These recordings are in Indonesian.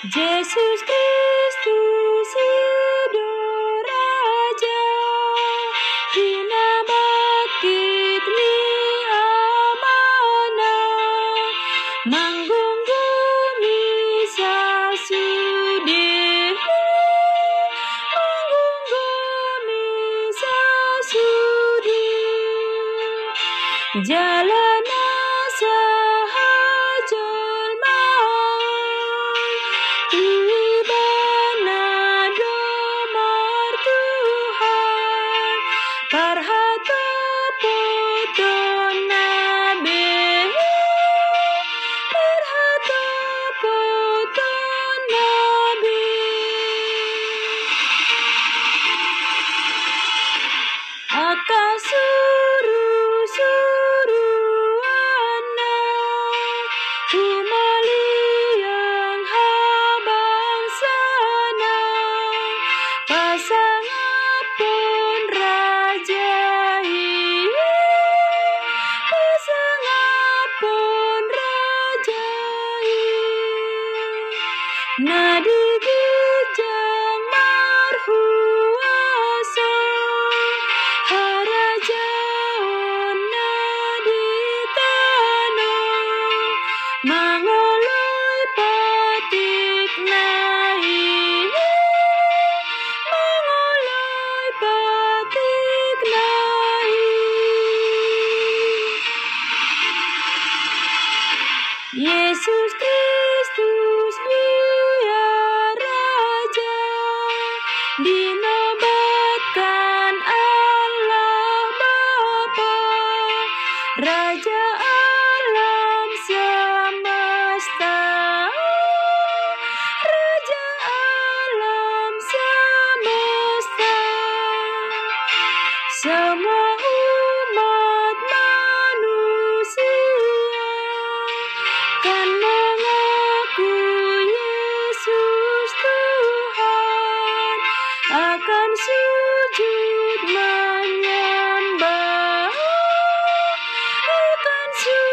Yesus Kristus hidup Raja Hina bangkit li amanah. Manggung bumi sasudi Manggung bumi sasudi. Jalan casa. Raja akan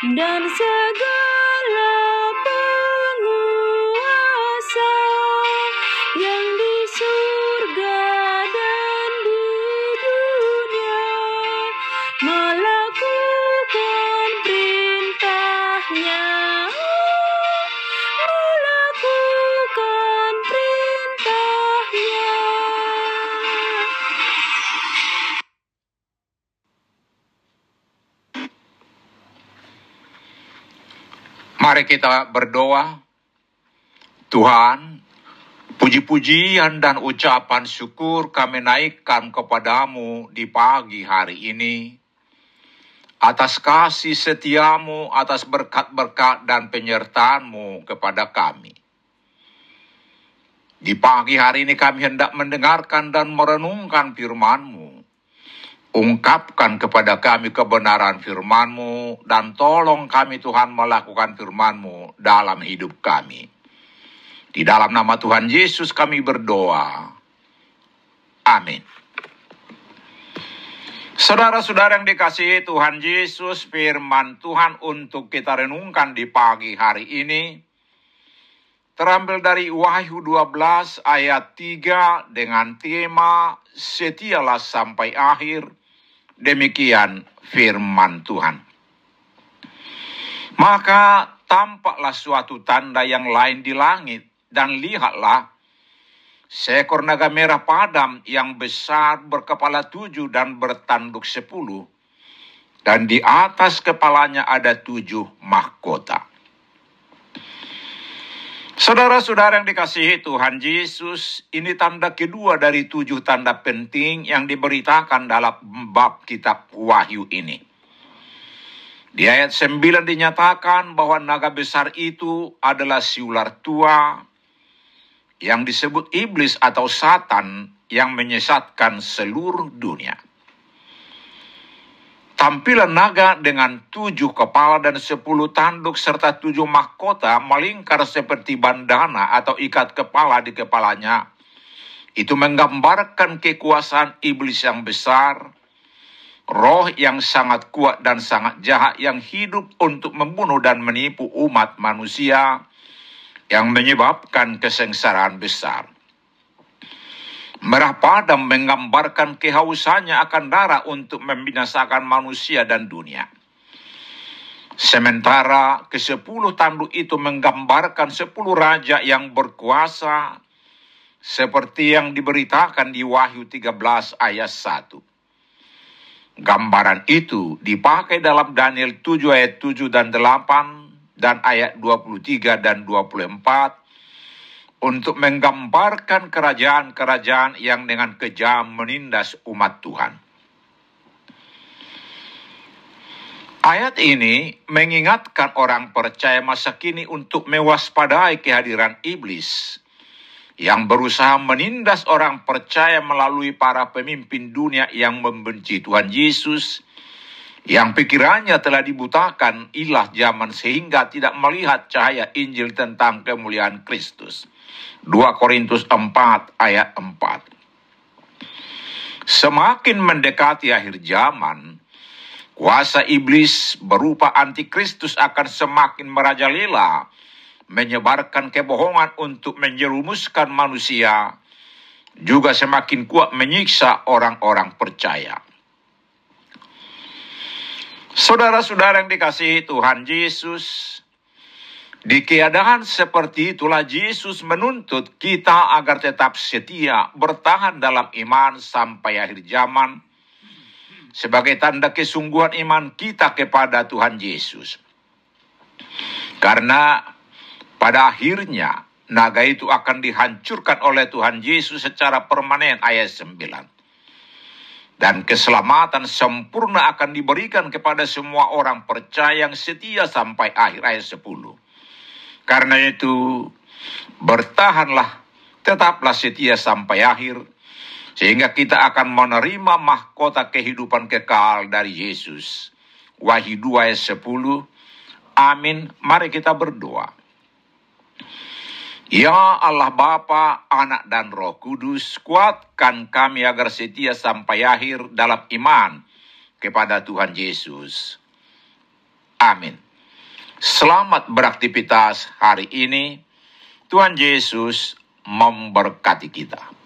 dan segala Mari kita berdoa. Tuhan, puji-pujian dan ucapan syukur kami naikkan kepadamu di pagi hari ini. Atas kasih setiamu, atas berkat-berkat dan penyertaanmu kepada kami. Di pagi hari ini kami hendak mendengarkan dan merenungkan firman-Mu. Ungkapkan kepada kami kebenaran firman-Mu dan tolong kami Tuhan melakukan firman-Mu dalam hidup kami. Di dalam nama Tuhan Yesus kami berdoa. Amin. Saudara-saudara yang dikasihi Tuhan Yesus, firman Tuhan untuk kita renungkan di pagi hari ini terambil dari Wahyu 12 ayat 3 dengan tema setialah sampai akhir. Demikian firman Tuhan. Maka tampaklah suatu tanda yang lain di langit, dan lihatlah seekor naga merah padam yang besar berkepala tujuh dan bertanduk sepuluh, dan di atas kepalanya ada tujuh mahkota. Saudara-saudara yang dikasihi Tuhan Yesus, ini tanda kedua dari tujuh tanda penting yang diberitakan dalam bab kitab Wahyu ini. Di ayat 9 dinyatakan bahwa naga besar itu adalah si ular tua yang disebut iblis atau satan yang menyesatkan seluruh dunia. Tampilan naga dengan tujuh kepala dan sepuluh tanduk serta tujuh mahkota melingkar seperti bandana atau ikat kepala di kepalanya. Itu menggambarkan kekuasaan iblis yang besar, roh yang sangat kuat dan sangat jahat yang hidup untuk membunuh dan menipu umat manusia yang menyebabkan kesengsaraan besar. Merah padam menggambarkan kehausannya akan darah untuk membinasakan manusia dan dunia. Sementara ke sepuluh tanduk itu menggambarkan sepuluh raja yang berkuasa seperti yang diberitakan di Wahyu 13 ayat 1. Gambaran itu dipakai dalam Daniel 7 ayat 7 dan 8 dan ayat 23 dan 24 untuk menggambarkan kerajaan-kerajaan yang dengan kejam menindas umat Tuhan. Ayat ini mengingatkan orang percaya masa kini untuk mewaspadai kehadiran iblis yang berusaha menindas orang percaya melalui para pemimpin dunia yang membenci Tuhan Yesus, yang pikirannya telah dibutakan ilah zaman sehingga tidak melihat cahaya Injil tentang kemuliaan Kristus. 2 Korintus 4 ayat 4. Semakin mendekati akhir zaman, kuasa iblis berupa antikristus akan semakin merajalela, menyebarkan kebohongan untuk menjerumuskan manusia, juga semakin kuat menyiksa orang-orang percaya. Saudara-saudara yang dikasihi Tuhan Yesus, di keadaan seperti itulah Yesus menuntut kita agar tetap setia bertahan dalam iman sampai akhir zaman sebagai tanda kesungguhan iman kita kepada Tuhan Yesus. Karena pada akhirnya naga itu akan dihancurkan oleh Tuhan Yesus secara permanen ayat 9. Dan keselamatan sempurna akan diberikan kepada semua orang percaya yang setia sampai akhir ayat 10. Karena itu, bertahanlah, tetaplah setia sampai akhir, sehingga kita akan menerima mahkota kehidupan kekal dari Yesus. Wahyu 2 ayat 10. Amin. Mari kita berdoa. Ya Allah Bapa, Anak dan Roh Kudus, kuatkan kami agar setia sampai akhir dalam iman kepada Tuhan Yesus. Amin. Selamat beraktivitas hari ini. Tuhan Yesus memberkati kita.